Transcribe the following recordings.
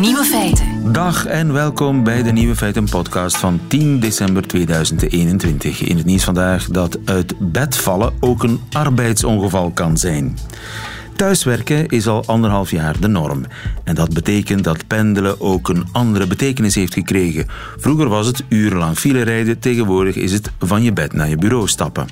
Nieuwe feiten. Dag en welkom bij de Nieuwe Feiten podcast van 10 december 2021. In het nieuws vandaag dat uit bed vallen ook een arbeidsongeval kan zijn. Thuiswerken is al anderhalf jaar de norm. En dat betekent dat pendelen ook een andere betekenis heeft gekregen. Vroeger was het urenlang file rijden, tegenwoordig is het van je bed naar je bureau stappen.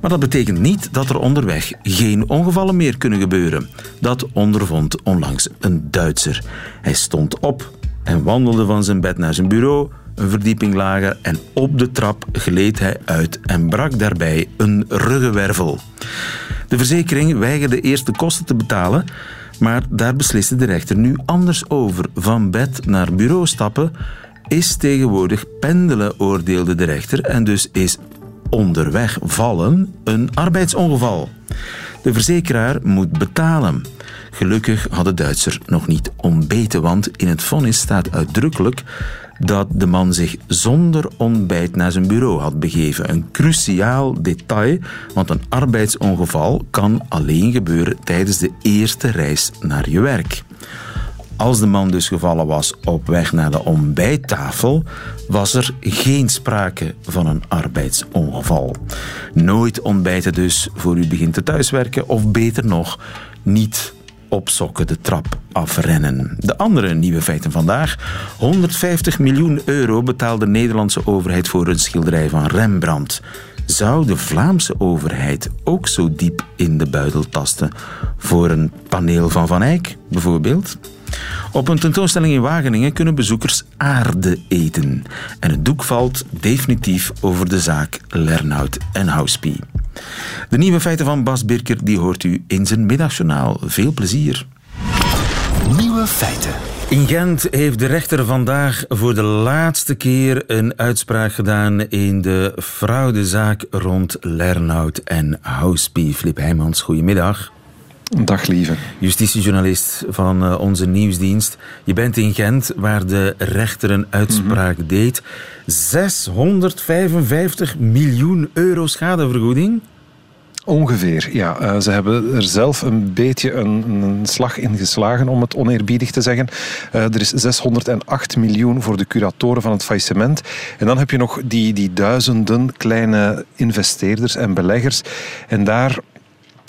Maar dat betekent niet dat er onderweg geen ongevallen meer kunnen gebeuren. Dat ondervond onlangs een Duitser. Hij stond op en wandelde van zijn bed naar zijn bureau een verdieping lager en op de trap gleed hij uit en brak daarbij een ruggenwervel. De verzekering weigerde eerst de kosten te betalen, maar daar besliste de rechter nu anders over. Van bed naar bureau stappen is tegenwoordig pendelen, oordeelde de rechter, en dus is onderweg vallen een arbeidsongeval. De verzekeraar moet betalen. Gelukkig had de Duitser nog niet ontbeten, want in het vonnis staat uitdrukkelijk dat de man zich zonder ontbijt naar zijn bureau had begeven. Een cruciaal detail, want een arbeidsongeval kan alleen gebeuren tijdens de eerste reis naar je werk. Als de man dus gevallen was op weg naar de ontbijttafel, was er geen sprake van een arbeidsongeval. Nooit ontbijten dus voor u begint te thuiswerken, of beter nog, niet op sokken de trap afrennen. De andere nieuwe feiten vandaag. 150 miljoen euro betaalde de Nederlandse overheid voor een schilderij van Rembrandt. Zou de Vlaamse overheid ook zo diep in de buidel tasten voor een paneel van Van Eyck, bijvoorbeeld? Op een tentoonstelling in Wageningen kunnen bezoekers aarde eten. En het doek valt definitief over de zaak Lernout en Houspie. De nieuwe feiten van Bas Birker die hoort u in zijn middagjournaal. Veel plezier. Nieuwe feiten. In Gent heeft de rechter vandaag voor de laatste keer een uitspraak gedaan in de fraudezaak rond Lernout en Houspie. Flip Heijmans, goedemiddag. Dag lieve. Justitiejournalist van uh, onze nieuwsdienst. Je bent in Gent waar de rechter een uitspraak mm deed. 655 miljoen euro schadevergoeding. Ongeveer, ja. Uh, ze hebben er zelf een beetje een, een, slag in geslagen, om het oneerbiedig te zeggen. Uh, er is 608 miljoen voor de curatoren van het faillissement. En dan heb je nog die, die duizenden kleine investeerders en beleggers. En daar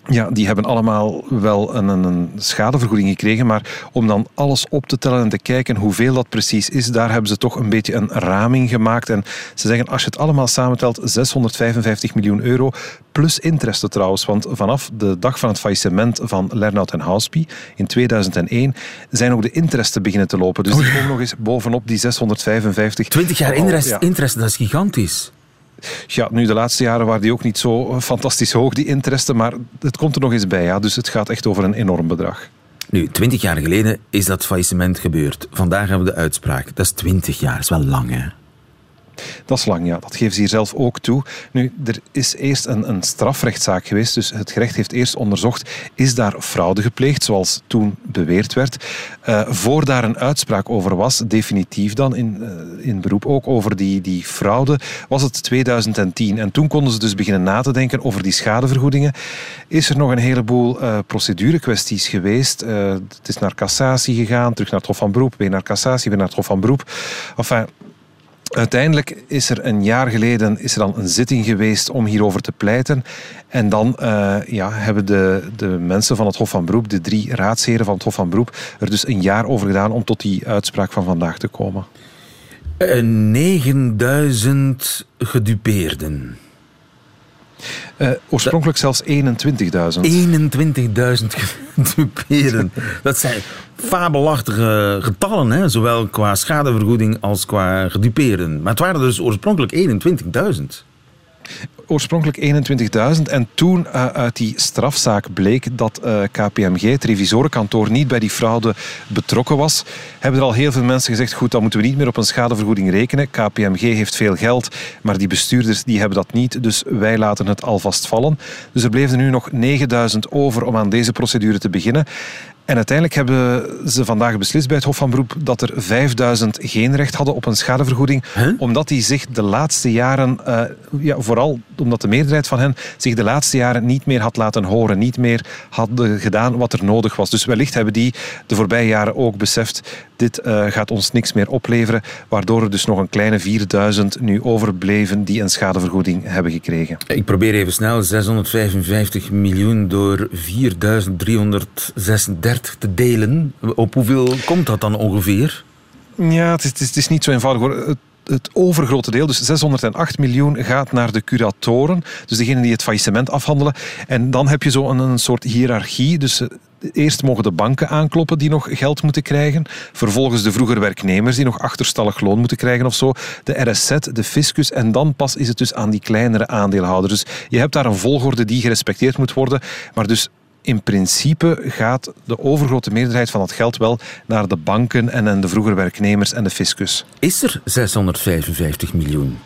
ja, die hebben allemaal wel een, een, schadevergoeding gekregen. Maar om dan alles op te tellen en te kijken hoeveel dat precies is, daar hebben ze toch een beetje een raming gemaakt. En ze zeggen, als je het allemaal samentelt, 655 miljoen euro. Plus interesten trouwens, want vanaf de dag van het faillissement van Lernout en Houspie in 2001 zijn ook de interesten beginnen te lopen. Dus die komen nog eens bovenop die 655. 20 jaar interest, ja. interest, dat is gigantisch. Ja, nu de laatste jaren waren die ook niet zo fantastisch hoog, die interesten, maar het komt er nog eens bij. Ja. Dus het gaat echt over een enorm bedrag. Nu, twintig jaar geleden is dat faillissement gebeurd. Vandaag hebben we de uitspraak. Dat is twintig jaar, dat is wel lang hè? Dat is lang, ja. Dat geven ze hier zelf ook toe. Nu, er is eerst een, een strafrechtszaak geweest. Dus het gerecht heeft eerst onderzocht, is daar fraude gepleegd, zoals toen beweerd werd. Uh, voor daar een uitspraak over was, definitief dan, in, uh, in beroep ook, over die, die fraude, was het 2010. En toen konden ze dus beginnen na te denken over die schadevergoedingen. Is er nog een heleboel uh, procedurekwesties geweest. het is naar cassatie gegaan, terug naar het Hof van Beroep, weer naar cassatie, weer naar het Hof van Beroep. Enfin, Uiteindelijk is er een jaar geleden is er dan een zitting geweest om hierover te pleiten. En dan uh, ja, hebben de, de mensen van het Hof van Beroep, de drie raadsheren van het Hof van Beroep, er dus een jaar over gedaan om tot die uitspraak van vandaag te komen. 9000 gedupeerden. Uh, oorspronkelijk zelfs 21.000. 21.000 gedupeerden. Dat zijn fabelachtige getallen, hè? zowel qua schadevergoeding als qua gedupeerden. Maar het waren dus oorspronkelijk 21.000 oorspronkelijk 21.000 en toen uh, uit die strafzaak bleek dat eh, KPMG, het revisorenkantoor, niet bij die fraude betrokken was, hebben er al heel veel mensen gezegd, goed, dan moeten we niet meer op een schadevergoeding rekenen. KPMG heeft veel geld, maar die bestuurders die hebben dat niet, dus wij laten het alvast vallen. Dus er bleven er nu nog 9.000 over om aan deze procedure te beginnen. En uiteindelijk hebben ze vandaag beslist bij het Hof van Beroep dat er 5000 geen recht hadden op een schadevergoeding. Omdat die zich de laatste jaren, uh, ja, vooral omdat de meerderheid van hen zich de laatste jaren niet meer had laten horen. Niet meer hadden gedaan wat er nodig was. Dus wellicht hebben die de voorbije jaren ook beseft, dit uh, gaat ons niks meer opleveren. Waardoor er dus nog een kleine 4000 nu overbleven die een schadevergoeding hebben gekregen. Ik probeer even snel 655 miljoen door 4336 te delen. Op hoeveel komt dat dan ongeveer? Ja, het is, het is, niet zo eenvoudig hoor. Het, overgrote deel, dus 608 miljoen, gaat naar de curatoren. Dus degenen die het faillissement afhandelen. En dan heb je zo een, een soort hiërarchie. Dus eh, Eerst mogen de banken aankloppen die nog geld moeten krijgen. Vervolgens de vroeger werknemers die nog achterstallig loon moeten krijgen of zo. De RSZ, de fiscus. En dan pas is het dus aan die kleinere aandeelhouders. Dus je hebt daar een volgorde die gerespecteerd moet worden. Maar dus in principe gaat de overgrote meerderheid van dat geld wel naar de banken en de vroeger werknemers en de fiscus. Is er 655 miljoen?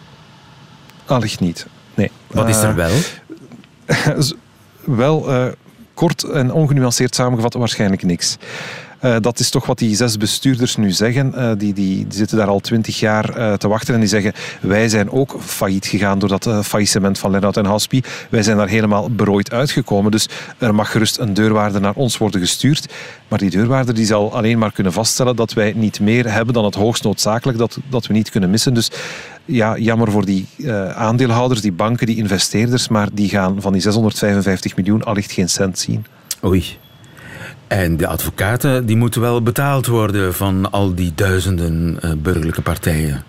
Allicht niet. Nee. Wat is er eh, wel? wel, uh, kort en ongenuanceerd samengevat waarschijnlijk niks. Uh, dat is toch wat die zes bestuurders nu zeggen. Uh, die, die, die, zitten daar al twintig jaar uh, te wachten en die zeggen wij zijn ook failliet gegaan door dat faillissement van Lennart en Haspie. Wij zijn daar helemaal berooid uitgekomen. Dus er mag gerust een deurwaarder naar ons worden gestuurd. Maar die deurwaarder die zal alleen maar kunnen vaststellen dat wij niet meer hebben dan het hoogst noodzakelijk dat, dat we niet kunnen missen. Dus ja, jammer voor die aandeelhouders, die banken, die investeerders, maar die gaan van die 655 miljoen allicht geen cent zien. Oei. En de advocaten die moeten wel betaald worden van al die duizenden uh, burgerlijke partijen.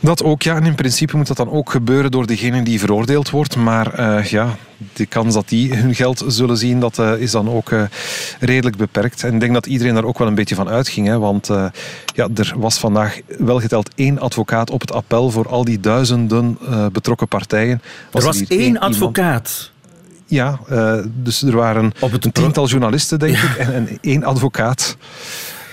Dat ook, ja. En in principe moet dat dan ook gebeuren door degene die veroordeeld wordt. Maar uh, ja, de kans dat die hun geld zullen zien, dat uh, is dan ook uh, redelijk beperkt. En ik denk dat iedereen daar ook wel een beetje van uitging. Hè, want ja, er was vandaag wel geteld één advocaat op het appel voor al die duizenden betrokken partijen. Was er was één, één advocaat? Ja, uh, dus er waren een tiental journalisten, denk ik, en, en, één advocaat.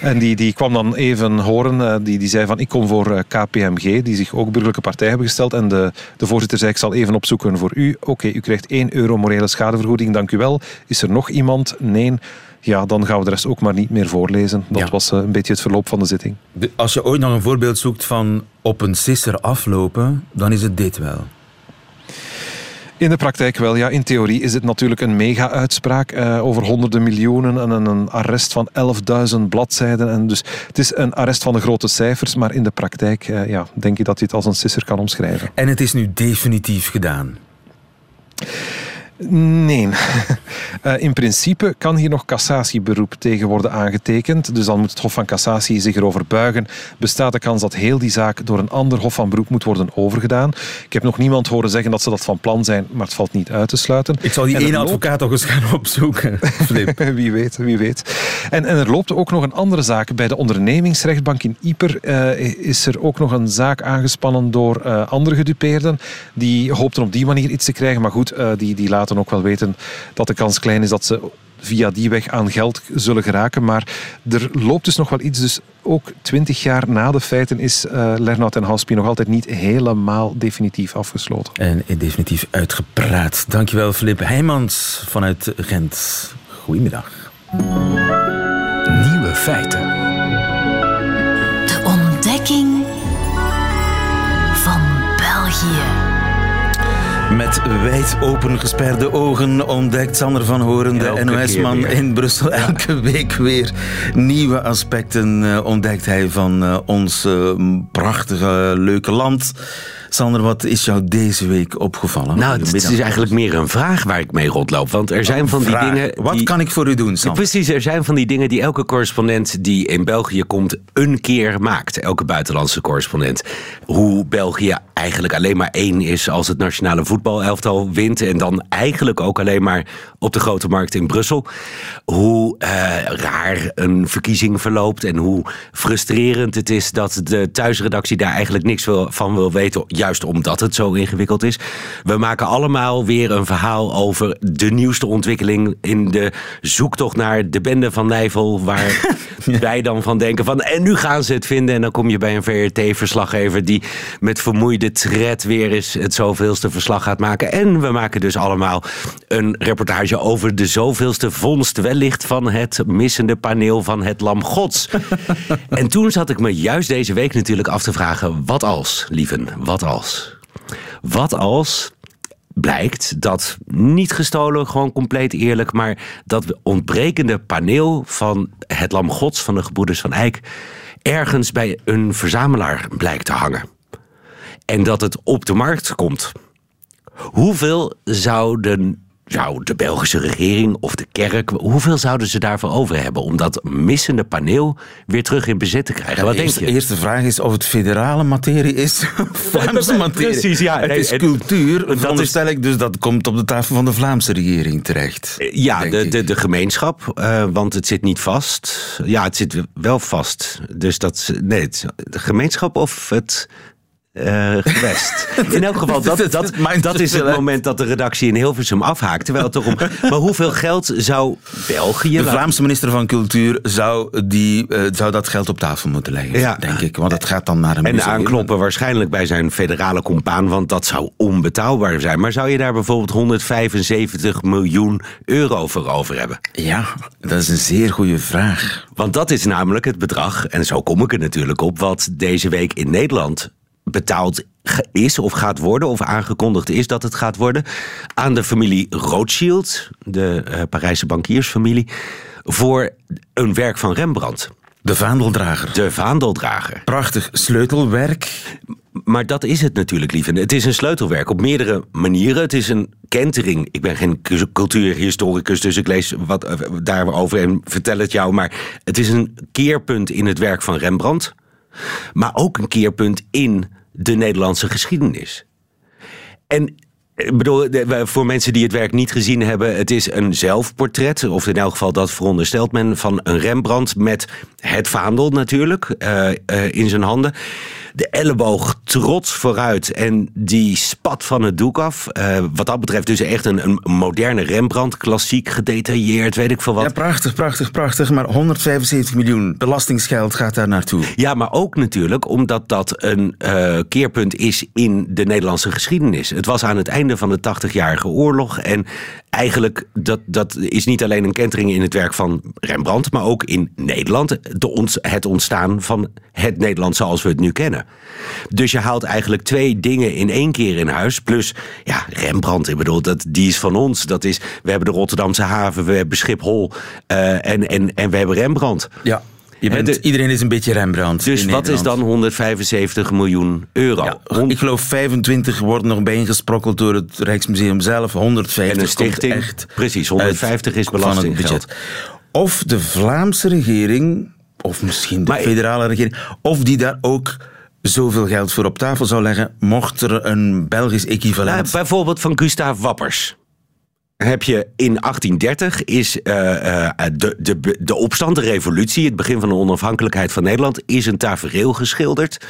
En die, die kwam dan even horen, uh, die, die zei van ik kom voor eh, KPMG, die zich ook burgerlijke partij hebben gesteld. En de, de voorzitter zei ik zal even opzoeken voor u. Oké, u krijgt 1 euro morele schadevergoeding, dank u wel. Is er nog iemand? Nee. Ja, dan gaan we de rest ook maar niet meer voorlezen. Dat was een beetje het verloop van de zitting. Als je ooit nog een voorbeeld zoekt van op een sisser aflopen, dan is het dit wel. In de praktijk wel, ja. In theorie is het natuurlijk een mega-uitspraak uh, over honderden miljoenen en een arrest van 11.000 bladzijden. En dus het is een arrest van de grote cijfers, maar in de praktijk uh, ja, denk je dat je het als een sisser kan omschrijven. En het is nu definitief gedaan? Nee. Uh, in principe kan hier nog cassatieberoep tegen worden aangetekend. Dus dan moet het Hof van Cassatie zich erover buigen. Bestaat de kans dat heel die zaak door een ander Hof van Beroep moet worden overgedaan? Ik heb nog niemand horen zeggen dat ze dat van plan zijn, maar het valt niet uit te sluiten. Ik zal die ene advocaat toch eens gaan opzoeken. wie weet, wie weet. En, en, er loopt ook nog een andere zaak. Bij de ondernemingsrechtbank in Ieper uh, is er ook nog een zaak aangespannen door uh, andere gedupeerden. Die hoopten op die manier iets te krijgen, maar goed, die, die laten ook wel weten dat de kans klein is dat ze via die weg aan geld zullen geraken. Maar er loopt dus nog wel iets. Dus ook twintig jaar na de feiten is uh, Lernout en Houspie nog altijd niet helemaal definitief afgesloten. En definitief uitgepraat. Dankjewel, Filip Heijmans vanuit Gent. Goedemiddag. Nieuwe feiten. Met wijd open gesperde ogen ontdekt Sander van Horen, de NOS-man in Brussel, elke week weer nieuwe aspecten uh, ontdekt hij van uh, ons uh, prachtige, leuke land. Sander, wat is jou deze week opgevallen? Nou, het, is eigenlijk meer een vraag waar ik mee rondloop. Want er zijn van die dingen. Wat kan ik voor u doen, Sander? precies, er zijn van die dingen die elke correspondent die in België komt een keer maakt. Elke buitenlandse correspondent. Hoe België eigenlijk alleen maar één is als het nationale voetbalelftal wint. En dan eigenlijk ook alleen maar op de grote markt in Brussel. Hoe uh, raar een verkiezing verloopt en hoe frustrerend het is dat de thuisredactie daar eigenlijk niks van wil weten juist omdat het zo ingewikkeld is. We maken allemaal weer een verhaal over de nieuwste ontwikkeling in de zoektocht naar de bende van Nijvel. Waar wij dan van denken van en nu gaan ze het vinden. En dan kom je bij een VRT-verslaggever die met vermoeide tred weer eens het zoveelste verslag gaat maken. En we maken dus allemaal een reportage over de zoveelste vondst wellicht van het missende paneel van het Lam Gods. en toen zat ik me juist deze week natuurlijk af te vragen, wat als, lieven, wat als? Wat als blijkt dat niet gestolen, gewoon compleet eerlijk, maar dat ontbrekende paneel van het Lam Gods van de gebroeders van Eyck ergens bij een verzamelaar blijkt te hangen. En dat het op de markt komt. Hoeveel zouden zou de Belgische regering of de kerk, hoeveel zouden ze daarvoor over hebben om dat missende paneel weer terug in bezit te krijgen? Wat de denk eerste, je? eerste vraag is of het federale materie is Vlaamse materie. Precies, ja. Het Nee, is cultuur, dat veronderstel ik, dus dat komt op de tafel van de Vlaamse regering terecht. Ja, denk de, de, de gemeenschap, eh, want het zit niet vast. Ja, het zit wel vast. Dus dat nee, het, de gemeenschap of het eh, gewest. In elk geval, dat, dat, dat is het moment dat de redactie in Hilversum afhaakt. Terwijl het toch om. Maar hoeveel geld zou België. De Vlaamse minister van Cultuur zou, die, eh, zou dat geld op tafel moeten leggen, Ja. denk ik. Want het gaat dan naar een En museum. aankloppen waarschijnlijk bij zijn federale compaan, want dat zou onbetaalbaar zijn. Maar zou je daar bijvoorbeeld 175 miljoen euro voor over hebben? Ja, dat is een zeer goede vraag. Want dat is namelijk het bedrag, en zo kom ik er natuurlijk op, wat deze week in Nederland betaald is of gaat worden, of aangekondigd is dat het gaat worden, aan de familie Rothschild, de eh, Parijse bankiersfamilie, voor een werk van Rembrandt, De vaandeldrager. de vaandeldrager. Prachtig sleutelwerk. Maar dat is het natuurlijk, lieve. Het is een sleutelwerk op meerdere manieren. Het is een kentering. Ik ben geen cu- cultuurhistoricus, dus ik lees wat eh, daarover en vertel het jou. Maar het is een keerpunt in het werk van Rembrandt. Maar ook een keerpunt in de Nederlandse geschiedenis. En ik bedoel, voor mensen die het werk niet gezien hebben, het is een zelfportret, of in elk geval dat veronderstelt men, van een Rembrandt met het vaandel natuurlijk eh, eh, in zijn handen. De elleboog trots vooruit en die spat van het doek af. Eh, wat dat betreft dus echt een, een moderne Rembrandt, klassiek, gedetailleerd, weet ik veel wat. Ja, prachtig, prachtig, prachtig. Maar 175 miljoen belastingsgeld gaat daar naartoe. Ja, maar ook natuurlijk omdat dat een keerpunt is in de Nederlandse geschiedenis. Het was aan het einde van de 80-jarige oorlog. En eigenlijk, dat, dat is niet alleen een kentering in het werk van Rembrandt, maar ook in Nederland. De ons, het ontstaan van het Nederland zoals we het nu kennen. Dus je haalt eigenlijk twee dingen in één keer in huis. Plus, ja, Rembrandt, ik bedoel, dat, die is van ons. Dat is, we hebben de Rotterdamse haven, we hebben Schiphol eh, en, en, en we hebben Rembrandt. Ja. Je bent, de- iedereen is een beetje Rembrandt. Dus wat is dan 175 miljoen euro? Ja, ik geloof 25 worden nog bijeengesprokkeld door het Rijksmuseum zelf. 150 En een stichting? echt Precies, 150 is uit- van het belastinggeld. budget. Of de Vlaamse regering, of misschien de Maar- federale regering, of die daar ook zoveel geld voor op tafel zou leggen, mocht er een Belgisch Nou, equivalent... bijvoorbeeld van Gustav Wappers. Heb je in 1830 is eh, eh, de, de, de opstand, de revolutie, het begin van de onafhankelijkheid van Nederland, is een tafereel geschilderd.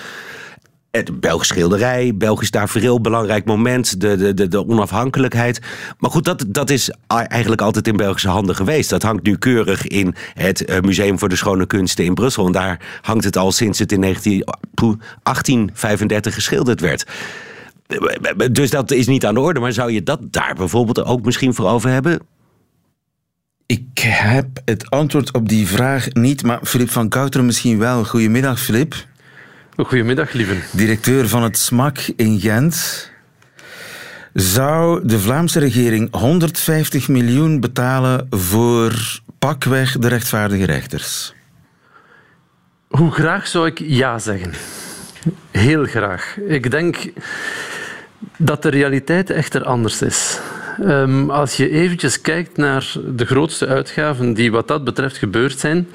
Het Belgisch schilderij, Belgisch tafereel, belangrijk moment, de, de, de, onafhankelijkheid. Maar goed, dat, dat is eigenlijk altijd in Belgische handen geweest. Dat hangt nu keurig in het eh, Museum voor de Schone Kunsten in Brussel. En daar hangt het al sinds het in 19, poeh, 1835 geschilderd werd. Dus dat is niet aan de orde. Maar zou je dat daar bijvoorbeeld ook misschien voor over hebben? Ik heb het antwoord op die vraag niet, maar Filip van Kouteren misschien wel. Goedemiddag, Filip. Goedemiddag, lieven. directeur van het SMAK in Gent. Zou de Vlaamse regering 150 miljoen betalen voor pakweg de rechtvaardige rechters? Hoe graag zou ik ja zeggen? Heel graag. Ik denk dat de realiteit echter anders is. Ehm, als je eventjes kijkt naar de grootste uitgaven die wat dat betreft gebeurd zijn,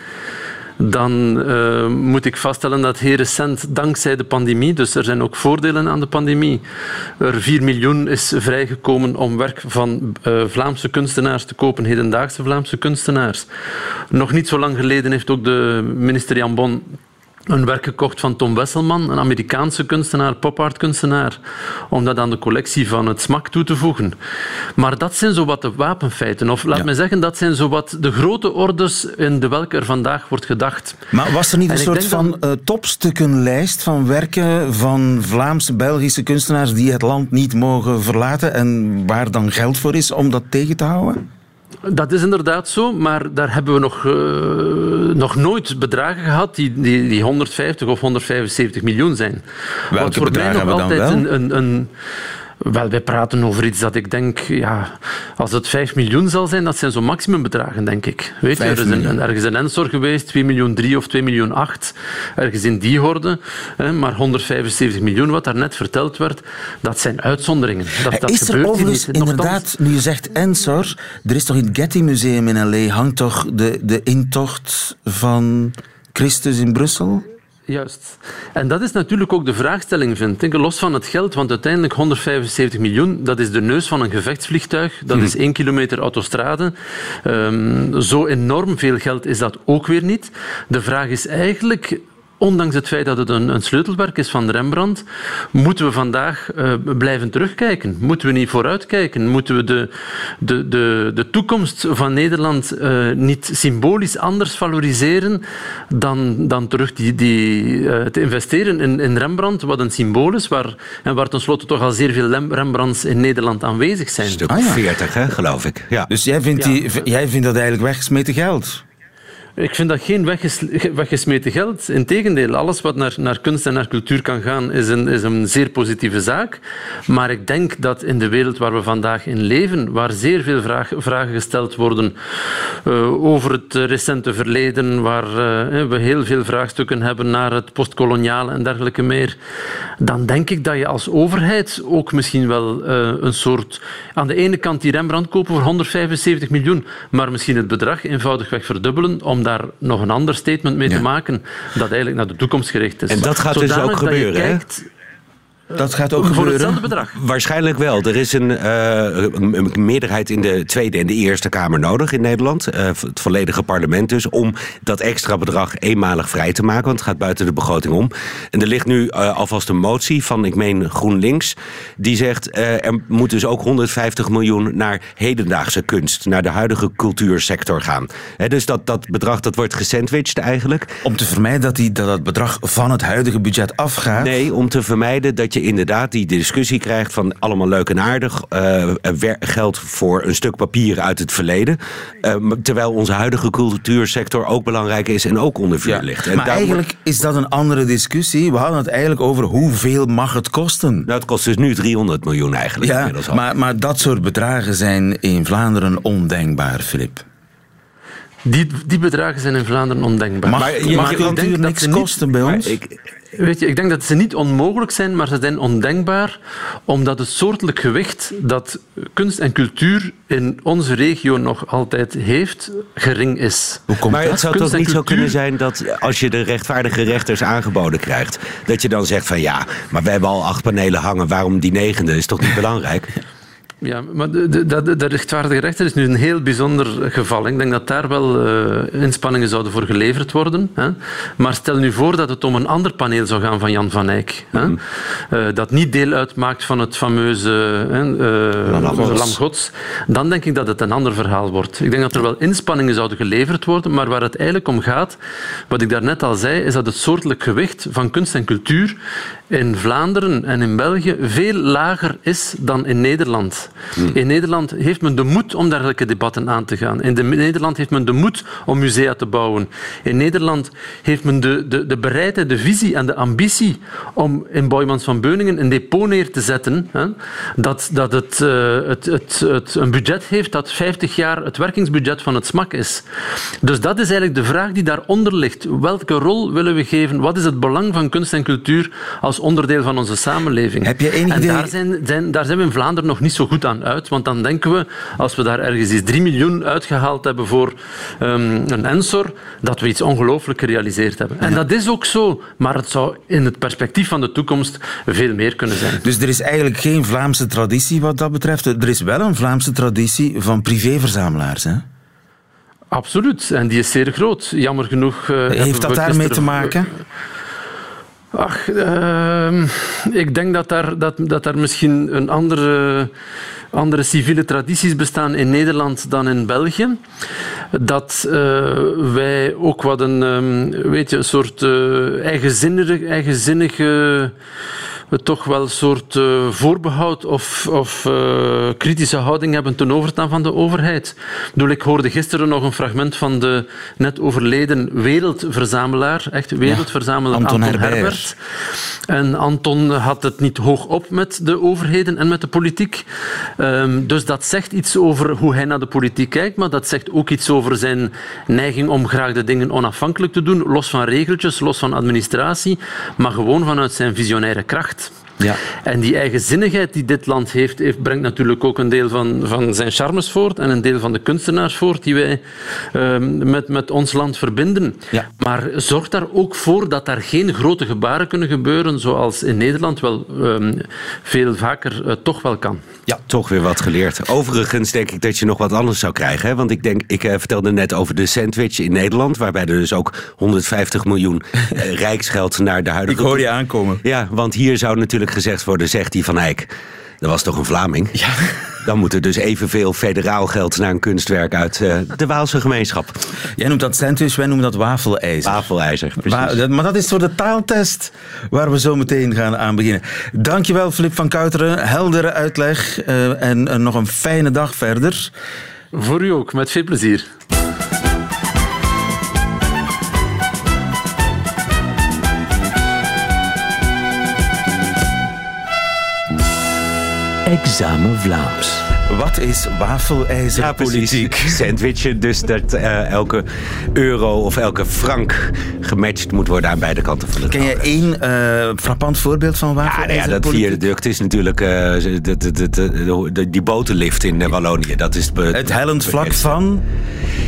dan eh, moet ik vaststellen dat heel recent, dankzij de pandemie, dus er zijn ook voordelen aan de pandemie, er 4 miljoen is vrijgekomen om werk van eh, Vlaamse kunstenaars te kopen, hedendaagse Vlaamse kunstenaars. Nog niet zo lang geleden heeft ook de minister Jan Bon een werk gekocht van Tom Wesselman, een Amerikaanse kunstenaar, pop-art kunstenaar, om dat aan de collectie van het smak toe te voegen. Maar dat zijn zo wat de wapenfeiten. Of laat Ja. me zeggen, dat zijn zo wat de grote orders in de welke er vandaag wordt gedacht. Maar was er niet En een soort van dan- eh, topstukkenlijst van werken van Vlaamse, Belgische kunstenaars die het land niet mogen verlaten en waar dan geld voor is om dat tegen te houden? Dat is inderdaad zo, maar daar hebben we nog, eh, nog nooit bedragen gehad die, die, die 150 of 175 miljoen zijn. Welke Wat voor mij bedragen nog hebben we dan altijd wel? Een, een, een, wel, wij praten over iets dat ik denk, ja, als het 5 miljoen zal zijn, dat zijn zo'n maximumbedragen, denk ik. Weet je, er is een, ergens een Ensor geweest, 2 miljoen 3 of 2 miljoen 8, ergens in die horde. Hè, maar 175 miljoen, wat daarnet verteld werd, dat zijn uitzonderingen. Dat, dat is er overigens niet. Inderdaad, nu je zegt Ensor, er is toch in het Getty Museum in L.A. hangt toch de, de intocht van Christus in Brussel? Juist. En dat is natuurlijk ook de vraagstelling, vind ik. Los van het geld, want uiteindelijk 175 miljoen, dat is de neus van een gevechtsvliegtuig. Dat is één kilometer autostrade. Ehm, zo enorm veel geld is dat ook weer niet. De vraag is eigenlijk... Ondanks het feit dat het een, een sleutelwerk is van Rembrandt, moeten we vandaag eh, blijven terugkijken. Moeten we niet vooruitkijken? Moeten we de, de, de, de toekomst van Nederland eh, niet symbolisch anders valoriseren dan, dan terug die, die, eh, te investeren in, in Rembrandt, wat een symbool is, waar, en waar tenslotte toch al zeer veel Rembrandts in Nederland aanwezig zijn. Een stuk Ah, ja. 40, hè, geloof ik. Ja. Dus jij vindt, Ja. die, jij vindt dat eigenlijk weggesmeten geld? Ik vind dat geen wegges- weggesmeten geld. Integendeel, alles wat naar, naar kunst en naar cultuur kan gaan, is een, is een zeer positieve zaak. Maar ik denk dat in de wereld waar we vandaag in leven, waar zeer veel vraag- vragen gesteld worden eh, over het recente verleden, waar eh, we heel veel vraagstukken hebben naar het postkoloniale en dergelijke meer, dan denk ik dat je als overheid ook misschien wel eh, een soort... Aan de ene kant die Rembrandt kopen voor 175 miljoen, maar misschien het bedrag eenvoudigweg verdubbelen om daar nog een ander statement mee Ja. te maken dat eigenlijk naar de toekomst gericht is. En dat gaat dus ook gebeuren, hè? Dat gaat ook Voor gebeuren. hetzelfde bedrag. Waarschijnlijk wel. Er is een, eh, een- meerderheid in de Tweede en de Eerste Kamer nodig in Nederland. Eh, het volledige parlement dus. Om dat extra bedrag eenmalig vrij te maken. Want het gaat buiten de begroting om. En er ligt nu eh, alvast een motie van, ik meen GroenLinks. Die zegt eh, er moet dus ook 150 miljoen naar hedendaagse kunst. Naar de huidige cultuursector gaan. Hè, dus dat, dat bedrag dat wordt gesandwiched eigenlijk. Om te vermijden dat, die, dat dat bedrag van het huidige budget afgaat. Nee, om te vermijden dat je inderdaad die discussie krijgt van allemaal leuk en aardig. eh, geld voor een stuk papier uit het verleden. eh, terwijl onze huidige cultuursector ook belangrijk is en ook onder vuur Ja. ligt. En Maar eigenlijk is dat een andere discussie. We hadden het eigenlijk over hoeveel mag het kosten. Nou, het kost dus nu 300 miljoen eigenlijk Ja, inmiddels al. maar, maar dat soort bedragen zijn in Vlaanderen ondenkbaar, Filip. Die, die bedragen zijn in Vlaanderen ondenkbaar. Mag, Maar je- mag je- dat niks kosten bij ons? ik, Weet je, ik denk dat ze niet onmogelijk zijn, maar ze zijn ondenkbaar omdat het soortelijk gewicht dat kunst en cultuur in onze regio nog altijd heeft, gering is. Hoe komt maar dat? het zou Kunst toch niet zo kunnen zijn dat als je de rechtvaardige rechters aangeboden krijgt, dat je dan zegt van ja, maar we hebben al acht panelen hangen, waarom die negende is toch niet belangrijk? Ja, maar de, de, de, de rechtvaardige rechter is nu een heel bijzonder geval. Ik denk dat daar wel eh, inspanningen zouden voor geleverd worden. Hè. Maar stel nu voor dat het om een ander paneel zou gaan van Jan van Eyck. Hè. Eh, dat niet deel uitmaakt van het fameuze Gods. Lam Gods. Dan denk ik dat het een ander verhaal wordt. Ik denk dat er wel inspanningen zouden geleverd worden, maar waar het eigenlijk om gaat, wat ik daarnet al zei, is dat het soortelijk gewicht van kunst en cultuur in Vlaanderen en in België veel lager is dan in Nederland. In Nederland heeft men de moed om dergelijke debatten aan te gaan. In de, Nederland heeft men de moed om musea te bouwen. In Nederland heeft men de, de, de bereidheid, de visie en de ambitie om in Boymans van Beuningen een depot neer te zetten hè, dat, dat het, eh, het, het, het een budget heeft dat 50 jaar het werkingsbudget van het SMAK is. Dus dat is eigenlijk de vraag die daaronder ligt. Welke rol willen we geven? Wat is het belang van kunst en cultuur als onderdeel van onze samenleving? Heb je enig en idee- daar zijn, zijn, daar zijn we in Vlaanderen nog niet zo goed aan uit, want dan denken we, als we daar ergens eens 3 miljoen uitgehaald hebben voor ehm, een Ensor, dat we iets ongelooflijk gerealiseerd hebben. En dat is ook zo, maar het zou in het perspectief van de toekomst veel meer kunnen zijn. Dus er is eigenlijk geen Vlaamse traditie wat dat betreft. Er is wel een Vlaamse traditie van privéverzamelaars. Hè? Absoluut, en die is zeer groot. Jammer genoeg. eh, Heeft dat daarmee te maken? Ach, ehm, ik denk dat daar, dat, dat daar misschien een andere, andere civiele tradities bestaan in Nederland dan in België. Dat eh, wij ook wat een, ehm, weet je, een soort eh, eigenzinnige, eigenzinnige we toch wel een soort uh, voorbehoud of, of uh, kritische houding hebben ten overstaan van de overheid. Ik, bedoel, ik hoorde gisteren nog een fragment van de net overleden wereldverzamelaar, echt wereldverzamelaar Ja, Anton Anton, Herbert. Herbert. En Anton had het niet hoog op met de overheden en met de politiek. Um, dus dat zegt iets over hoe hij naar de politiek kijkt, maar dat zegt ook iets over zijn neiging om graag de dingen onafhankelijk te doen, los van regeltjes, los van administratie, maar gewoon vanuit zijn visionaire kracht. Ja. En die eigenzinnigheid die dit land heeft, heeft, brengt natuurlijk ook een deel van, van zijn charmes voort en een deel van de kunstenaars voort die wij um, met, met ons land verbinden. Ja. Maar zorg daar ook voor dat daar geen grote gebaren kunnen gebeuren, zoals in Nederland wel um, veel vaker uh, toch wel kan. Ja, toch weer wat geleerd. Overigens denk ik dat je nog wat anders zou krijgen. Hè? Want ik, denk, ik uh, vertelde net over de sandwich in Nederland, waarbij er dus ook 150 miljoen uh, rijksgeld naar de huidige... Ik hoor je aankomen. Ja, want hier zou natuurlijk gezegd worden, zegt die Van Eyck. Dat was toch een Vlaming? Ja. Dan moet er dus evenveel federaal geld naar een kunstwerk uit uh, de Waalse gemeenschap. Jij noemt dat sandwich, wij noemen dat wafelijzer. Wafelijzer, precies. Wa dat, maar dat is voor de taaltest waar we zo meteen gaan aan beginnen. Dankjewel, Filip van Kuiteren. Heldere uitleg uh, en uh, nog een fijne dag verder. Voor u ook, met veel plezier. Examen Vlaams. Wat is wafelijzerpolitiek? Ja, Sandwichen, dus dat uh, elke euro of elke frank gematcht moet worden aan beide kanten van de Ken je één uh, frappant voorbeeld van wafelijzerpolitiek? Ja, nou ja, dat viaduct is natuurlijk uh, de, de, de, de, die botenlift in Wallonië. Dat is het hellend vlak van...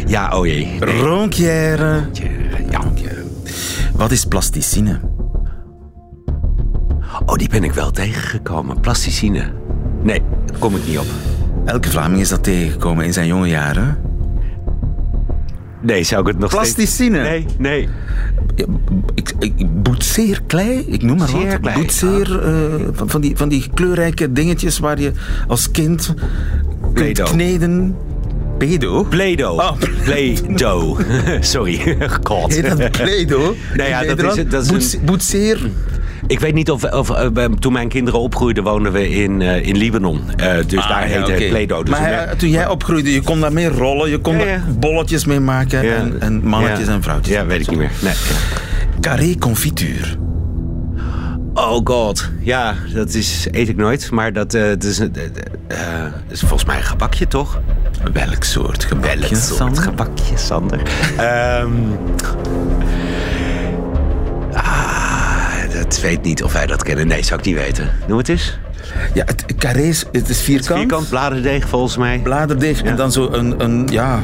Ja, oh jee. Nee. Ronquière. Ja. Wat is plasticine? Oh, die ben ik wel tegengekomen. Plasticine. Nee, daar kom ik niet op. Elke Vlaming is dat tegengekomen in zijn jonge jaren. Nee, zou ik het nog Plasticine? Nee, nee. Ja, ik, ik, boetseer klei, ik noem maar Zeer wat. klei. Boetseer, uh, van, van, die, van die kleurrijke dingetjes waar je als kind kunt Play-Doh. kneden. Pedo? Play-Doh. Oh. Play-Doh. Sorry. God. Heet dat Play-Doh? Nou ja, dat is, dat is een... Boetseer? Ik weet niet of, of uh, toen mijn kinderen opgroeiden, woonden we in, uh, in Libanon. Uh, dus ah, daar ja, heette okay. het. Dus maar toen jij opgroeide, je kon daarmee rollen, je kon Ja, er bolletjes mee maken en, en mannetjes en vrouwtjes. Ja, weet ik niet meer. Nee. Carré confituur. Oh god, ja, dat is, eet ik nooit. Maar dat, dat is, is volgens mij een gebakje, toch? Welk soort gebakje, Welk soort Sander? gebakje, Sander? um, dat weet niet of wij dat kennen. Nee, zou ik niet weten. Noem het eens. Ja, het carré is, het is vierkant. Vierkant, bladerdeeg volgens mij. Bladerdeeg en dan zo een, een ja,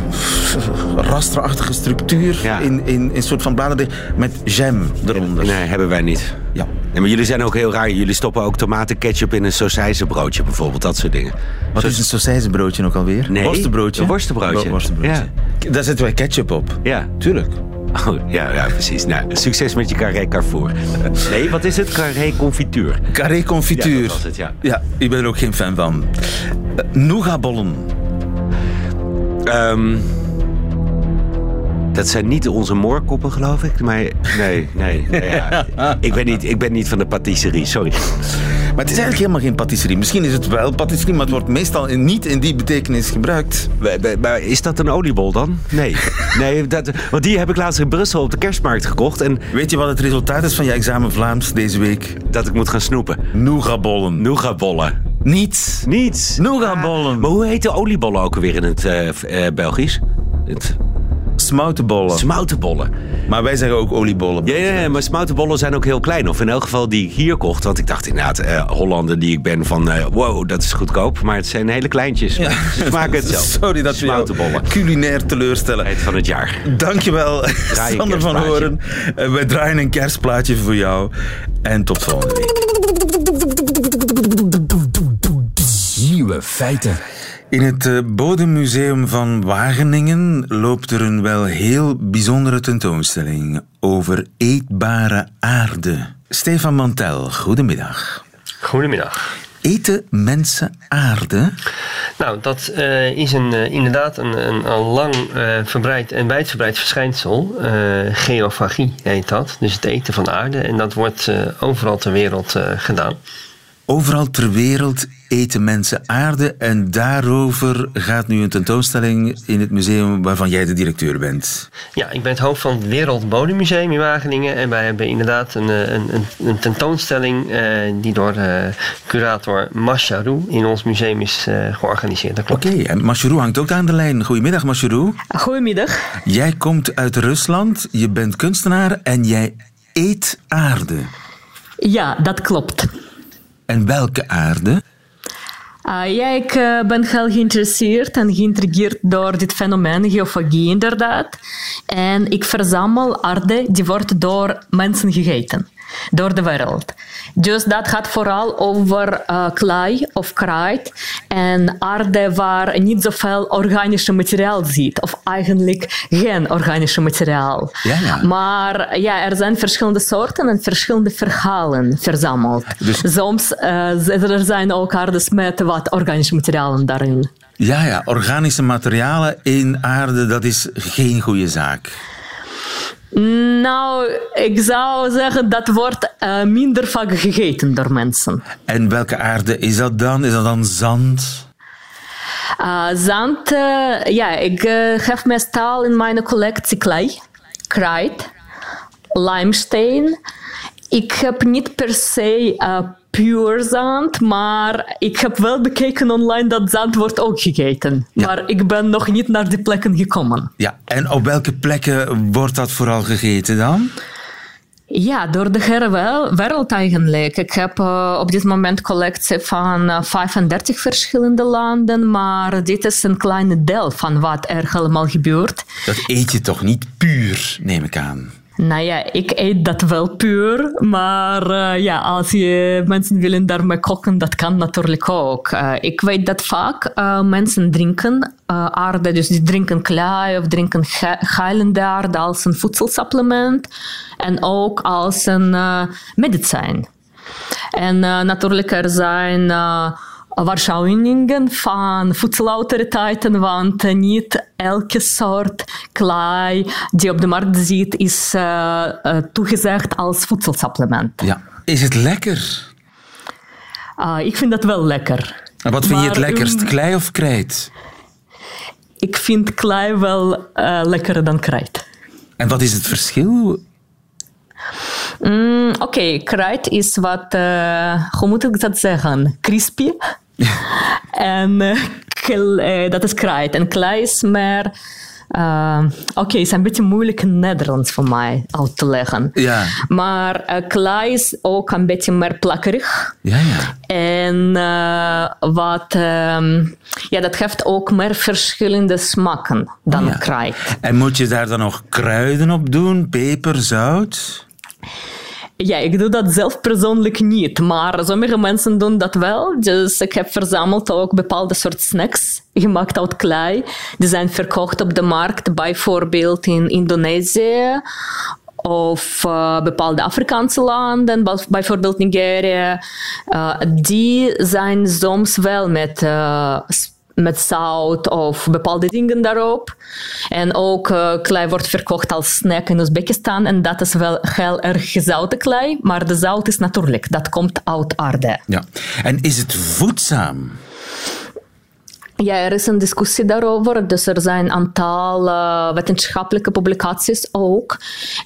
rasterachtige structuur Ja. in, in, in een soort van bladerdeeg met jam eronder. Nee, hebben wij niet. Ja. Nee, maar jullie zijn ook heel raar. Jullie stoppen ook tomatenketchup in een sausijzenbroodje bijvoorbeeld. Dat soort dingen. Wat is een sausijzenbroodje ook alweer? Nee, Worstenbroodje? een worstenbroodje. Wo- worstenbroodje. Daar zetten wij ketchup op. Ja. Tuurlijk. Oh, ja, ja, precies. Nou, succes met je carré Carrefour. Nee, wat is het? Carré confituur. Carré confituur. Ja, dat was het, ja. Ja, ik ben er ook geen fan van. Uh, Nougatbollen. Um, dat zijn niet onze moorkoppen, geloof ik. Maar nee, nee. Ja. ik, ben niet, ik ben niet van de patisserie, sorry. Maar het is eigenlijk helemaal geen patisserie. Misschien is het wel patisserie, maar het wordt meestal niet in die betekenis gebruikt. Maar is dat een oliebol dan? Nee. nee dat, want die heb ik laatst in Brussel op de kerstmarkt gekocht. En Weet je wat het resultaat is van je examen Vlaams deze week? dat ik moet gaan snoepen. Nougatbollen. Nougatbollen. Niets. Niets. Nougatbollen. Maar hoe heet de oliebollen ook alweer in het uh, uh, Belgisch? Het... Smoutenbollen. Smoutenbollen. Maar wij zeggen ook oliebollen. Ja, ja, ja, maar smoutenbollen zijn ook heel klein. Of in elk geval die ik hier kocht. Want ik dacht inderdaad, uh, Hollander die ik ben van... Uh, wow, dat is goedkoop. Maar het zijn hele kleintjes. Ja. Ze smaken hetzelfde. Sorry dat we jou culinair teleurstellen. Het van het jaar. Dankjewel, Sander van Horen. Uh, wij draaien een kerstplaatje voor jou. En tot volgende week. Nieuwe feiten. In het uh, Bodemmuseum van Wageningen loopt er een wel heel bijzondere tentoonstelling over eetbare aarde. Stefan Mantel, goedemiddag. Goedemiddag. Eten mensen aarde? Nou, dat uh, is een, uh, inderdaad een, een, een lang uh, verbreid en wijdverbreid verschijnsel. geofagie heet dat. Dus het eten van aarde. En dat wordt overal ter wereld gedaan. Overal ter wereld eten mensen aarde en daarover gaat nu een tentoonstelling in het museum waarvan jij de directeur bent. Ja, ik ben het hoofd van het Wereldbodemmuseum in Wageningen en wij hebben inderdaad een, een, een, een tentoonstelling uh, die door uh, curator Masharou in ons museum is uh, georganiseerd. Oké, okay, en Masharou hangt ook aan de lijn. Goedemiddag Masharou. Goedemiddag. Jij komt uit Rusland, je bent kunstenaar en jij eet aarde. Ja, dat klopt. En welke aarde? Uh, ja, ik uh, ben heel geïnteresseerd en geïntrigeerd door dit fenomeen, geofagie inderdaad. En ik verzamel aarde die wordt door mensen gegeten door de wereld. Dus dat gaat vooral over uh, klei of kruid en aarde waar niet zoveel organische materiaal zit, of eigenlijk geen organische materiaal. Ja, ja. Maar ja, er zijn verschillende soorten en verschillende verhalen verzameld. Dus... Soms uh, er zijn ook aardes met wat organische materialen daarin. Ja, ja, organische materialen in aarde, dat is geen goede zaak. Nou, ik zou zeggen dat wordt uh, minder vaak gegeten door mensen. En welke aarde is dat dan? Is dat dan zand? Uh, zand, uh, ja, ik heb meestal in mijn collectie klei, kruid, limesteen. Ik heb niet per se puur zand, maar ik heb wel bekeken online dat zand wordt ook gegeten. Maar ik ben nog niet naar die plekken gekomen. Ja, en op welke plekken wordt dat vooral gegeten dan? Ja, door de hele wereld eigenlijk. Ik heb uh, op dit moment collectie van uh, 35 verschillende landen, maar dit is een kleine deel van wat er helemaal gebeurt. Dat eet je toch niet puur, neem ik aan? Nou ja, ik eet dat wel puur, maar uh, ja, als je mensen willen daarmee koken, dat kan natuurlijk ook. Uh, ik weet dat vaak uh, mensen drinken aarde, dus die drinken klei of drinken geilende aarde als een voedselsupplement en ook als een medicijn. En natuurlijk er zijn waarschuwingen van voedselautoriteiten, want niet elke soort klei die op de markt zit is uh, uh, toegezegd als voedselsupplement. Ja. Is het lekker? Uh, ik vind dat wel lekker. En wat vind maar, je het lekkerst, um, klei of krijt? Ik vind klei wel lekkerder dan krijt. En wat is het verschil? Mm, Oké, okay. kruid is wat, hoe moet ik dat zeggen, crispy. en uh, dat is krijt. En klei is meer... Uh, Oké, okay, het is een beetje moeilijk in Nederlands voor mij uit te leggen. Ja. Maar uh, klei is ook een beetje meer plakkerig. Ja, ja. En uh, wat, um, ja, dat geeft ook meer verschillende smaken dan ja. krijt. En moet je daar dan nog kruiden op doen? Peper, zout? Ja, ik doe dat zelf persoonlijk niet, maar sommige mensen doen dat wel. Dus ik heb verzameld ook bepaalde soort snacks, gemaakt uit klei. Die zijn verkocht op de markt, bijvoorbeeld in Indonesië of uh, bepaalde Afrikaanse landen, bijvoorbeeld Nigeria. Uh, die zijn soms wel met uh, met zout of bepaalde dingen daarop. En ook uh, klei wordt verkocht als snack in Oezbekistan. En dat is wel heel erg gezouten klei. Maar de zout is natuurlijk, dat komt uit aarde. Ja. En is het voedzaam? Ja, er is een discussie daarover. Dus er zijn een aantal uh, wetenschappelijke publicaties ook.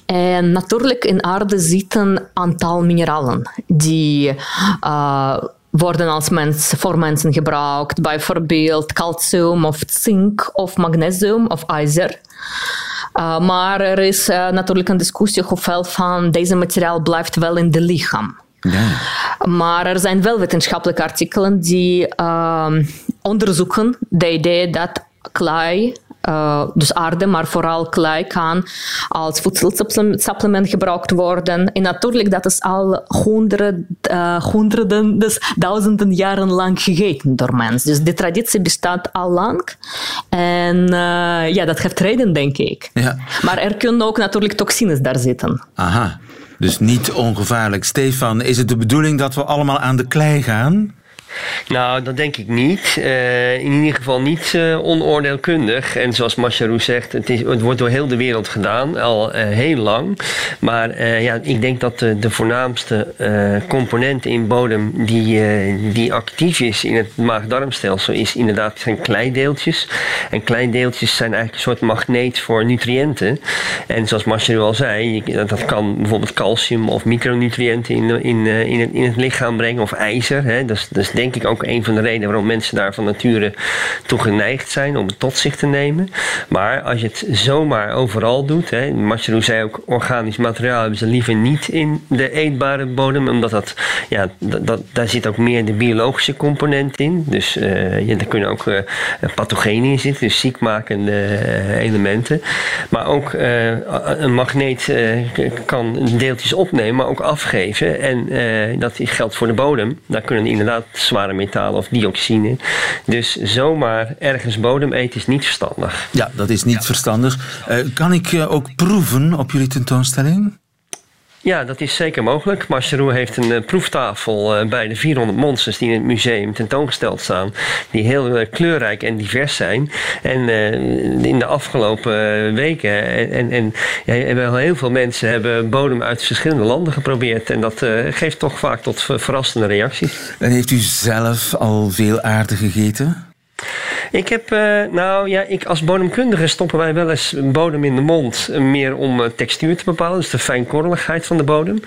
En natuurlijk in aarde zitten een aantal mineralen die uh, worden als mens, voor mensen gebruikt. Bijvoorbeeld calcium of zink of magnesium of ijzer. Uh, maar er is uh, natuurlijk een discussie hoeveel van deze materiaal blijft wel in de lichaam. Ja. Maar er zijn wel wetenschappelijke artikelen die uh, onderzoeken de idee dat klei uh, dus aarde, maar vooral klei kan als voedselsupplement gebruikt worden. En natuurlijk, dat is al honderden, uh, honderden dus duizenden jaren lang gegeten door mensen. Dus die traditie bestaat al lang. En uh, ja, dat heeft reden, denk ik. Ja. Maar er kunnen ook natuurlijk toxines daar zitten. Aha, dus niet ongevaarlijk. Stefan, is het de bedoeling dat we allemaal aan de klei gaan? Nou, dat denk ik niet. Uh, in ieder geval niet uh, onoordeelkundig. En zoals Macharou zegt, het, is, het, wordt door heel de wereld gedaan, al uh, heel lang. Maar ja, ik denk dat de, voornaamste component in bodem die, die actief is in het maag-darmstelsel, is inderdaad zijn kleideeltjes. En kleideeltjes zijn eigenlijk een soort magneet voor nutriënten. En zoals Macharou al zei, dat kan bijvoorbeeld calcium of micronutriënten in, in, in, het, in het lichaam brengen, of ijzer. Hè. Dat is, dat is denk ik ook een van de redenen waarom mensen daar van nature toe geneigd zijn om het tot zich te nemen. Maar als je het zomaar overal doet, hè, zei ook, organisch materiaal hebben ze liever niet in de eetbare bodem, omdat dat, ja, dat, daar zit ook meer de biologische component in. Dus uh, ja, daar kunnen ook uh, pathogenen in zitten, dus ziekmakende uh, elementen. Maar ook een magneet kan deeltjes opnemen, maar ook afgeven. En dat geldt voor de bodem. Daar kunnen inderdaad zware metalen of dioxine. Dus zomaar ergens bodem eten is niet verstandig. Ja, dat is niet verstandig. Uh, kan ik uh, ook proeven op jullie tentoonstelling? Ja, dat is zeker mogelijk. Marcherou heeft een uh, proeftafel uh, bij de 400 monsters die in het museum tentoongesteld staan. Die heel uh, kleurrijk en divers zijn. En in de afgelopen weken en, en, heel veel mensen hebben bodem uit verschillende landen geprobeerd. En dat geeft toch vaak tot verrassende reacties. En heeft u zelf al veel aarde gegeten? Ik heb, uh, nou ja, ik als bodemkundige stoppen wij wel eens bodem in de mond. Meer om uh, textuur te bepalen, dus de fijnkorreligheid van de bodem.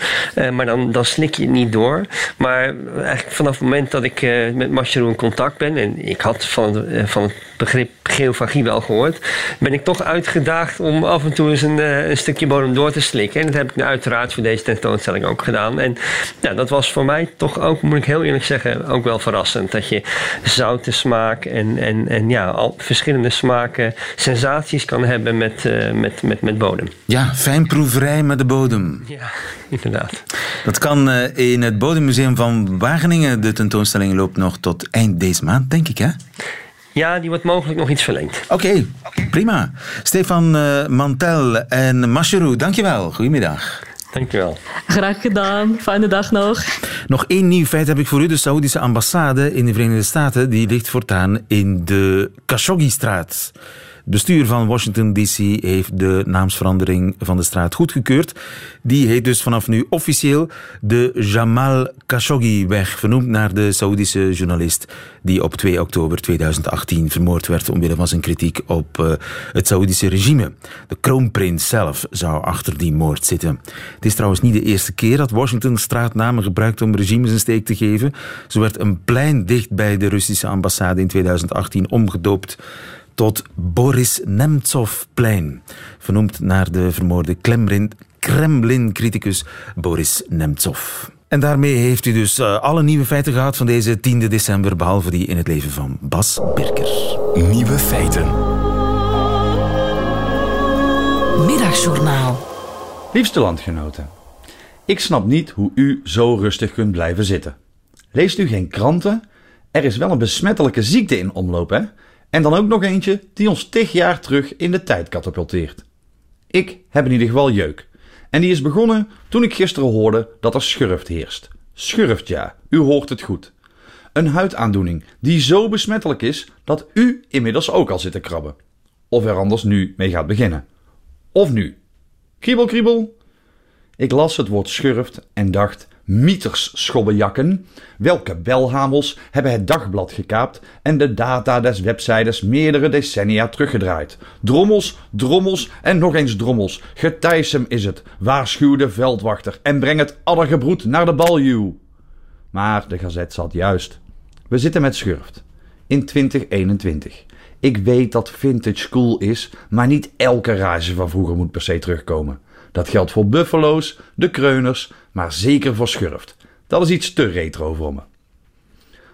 Maar dan, dan slik je het niet door. Maar eigenlijk vanaf het moment dat ik met Mascherou in contact ben, en ik had van, van het begrip geofagie wel gehoord, ben ik toch uitgedaagd om af en toe eens een, een stukje bodem door te slikken. En dat heb ik nu uiteraard voor deze tentoonstelling ook gedaan. En ja, dat was voor mij toch ook, moet ik heel eerlijk zeggen, ook wel verrassend. Dat je zoute smaak en, en en ja, al verschillende smaken, sensaties kan hebben met, uh, met, met, met bodem. Ja, fijnproeverij met de bodem. Ja, inderdaad. Dat kan uh, in het Bodemmuseum van Wageningen. De tentoonstelling loopt nog tot eind deze maand, denk ik, hè? Ja, die wordt mogelijk nog iets verlengd. Oké, okay, prima. Stefan uh, Mantel en Mascherou, dankjewel. Goedemiddag. Dankjewel. Graag gedaan. Fijne dag nog. Nog één nieuw feit heb ik voor u. De Saoedische ambassade in de Verenigde Staten die ligt voortaan in de Khashoggi-straat. Bestuur van Washington DC heeft de naamsverandering van de straat goedgekeurd. Die heet dus vanaf nu officieel de Jamal Khashoggi-weg, vernoemd naar de Saoedische journalist die op 2 oktober 2018 vermoord werd omwille van zijn kritiek op uh, het Saoedische regime. De kroonprins zelf zou achter die moord zitten. Het is trouwens niet de eerste keer dat Washington straatnamen gebruikt om regimes een steek te geven. Zo werd een plein dicht bij de Russische ambassade in 2018 omgedoopt tot Boris Nemtsovplein, vernoemd naar de vermoorde Kremlin-criticus Boris Nemtsov. En daarmee heeft u dus uh, alle nieuwe feiten gehad van deze 10 december, behalve die in het leven van Bas Birker. Nieuwe feiten. Middagjournaal. Liefste landgenoten, ik snap niet hoe u zo rustig kunt blijven zitten. Leest u geen kranten? Er is wel een besmettelijke ziekte in omloop, hè? En dan ook nog eentje die ons tig jaar terug in de tijd katapulteert. Ik heb in ieder geval jeuk. En die is begonnen toen ik gisteren hoorde dat er schurft heerst. Schurft ja, u hoort het goed. Een huidaandoening die zo besmettelijk is dat u inmiddels ook al zit te krabben. Of er anders nu mee gaat beginnen. Of nu. Kriebel, kriebel. Ik las het woord schurft en dacht, mieters schobbejakken. Welke belhamels hebben het dagblad gekaapt en de data des websites meerdere decennia teruggedraaid? Drommels, drommels en nog eens drommels. Getijsem is het. Waarschuw de veldwachter en breng het addergebroed naar de baljuw. Maar de gazet zat juist. We zitten met schurft. In 2021. Ik weet dat vintage cool is, maar niet elke rage van vroeger moet per se terugkomen. Dat geldt voor buffalo's, de kreuners, maar zeker voor schurft. Dat is iets te retro voor me.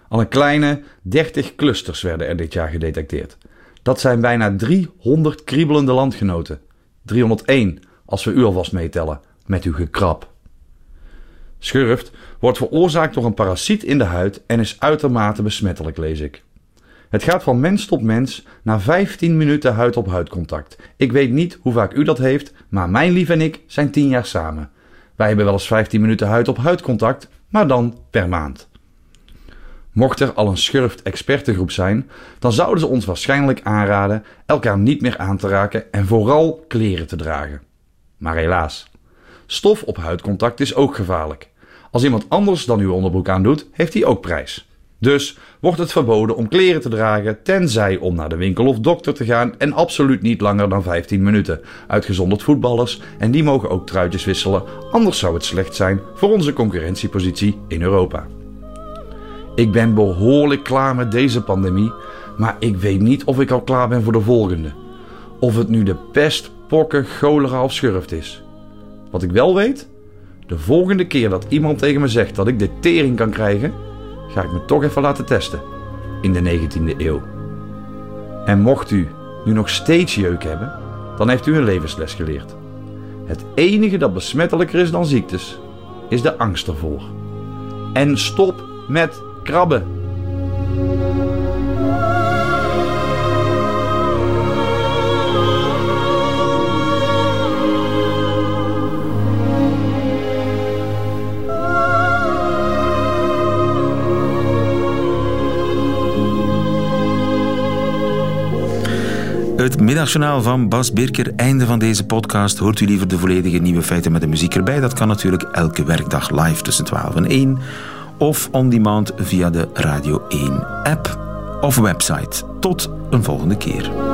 Al een kleine 30 clusters werden er dit jaar gedetecteerd. Dat zijn bijna 300 kriebelende landgenoten. 301 als we u alvast meetellen, met uw gekrap. Schurft wordt veroorzaakt door een parasiet in de huid en is uitermate besmettelijk, lees ik. Het gaat van mens tot mens na 15 minuten huid-op-huid contact. Ik weet niet hoe vaak u dat heeft, maar mijn lief en ik zijn 10 jaar samen. Wij hebben wel eens 15 minuten huid-op-huid contact, maar dan per maand. Mocht er al een schurft-expertengroep zijn, dan zouden ze ons waarschijnlijk aanraden elkaar niet meer aan te raken en vooral kleren te dragen. Maar helaas, stof op huidcontact is ook gevaarlijk. Als iemand anders dan uw onderbroek aandoet, heeft hij ook prijs. Dus wordt het verboden om kleren te dragen, tenzij om naar de winkel of dokter te gaan en absoluut niet langer dan 15 minuten. Uitgezonderd voetballers en die mogen ook truitjes wisselen, anders zou het slecht zijn voor onze concurrentiepositie in Europa. Ik ben behoorlijk klaar met deze pandemie, maar ik weet niet of ik al klaar ben voor de volgende. Of het nu de pest, pokken, cholera of schurft is. Wat ik wel weet, de volgende keer dat iemand tegen me zegt dat ik de tering kan krijgen, ga ik me toch even laten testen in de 19e eeuw. En mocht u nu nog steeds jeuk hebben, dan heeft u een levensles geleerd. Het enige dat besmettelijker is dan ziektes, is de angst ervoor. En stop met krabben. Het middagjournaal van Bas Birker. Einde van deze podcast. Hoort u liever de volledige nieuwe feiten met de muziek erbij? Dat kan natuurlijk elke werkdag live tussen 12 en 1. Of on demand via de Radio 1 app of website. Tot een volgende keer.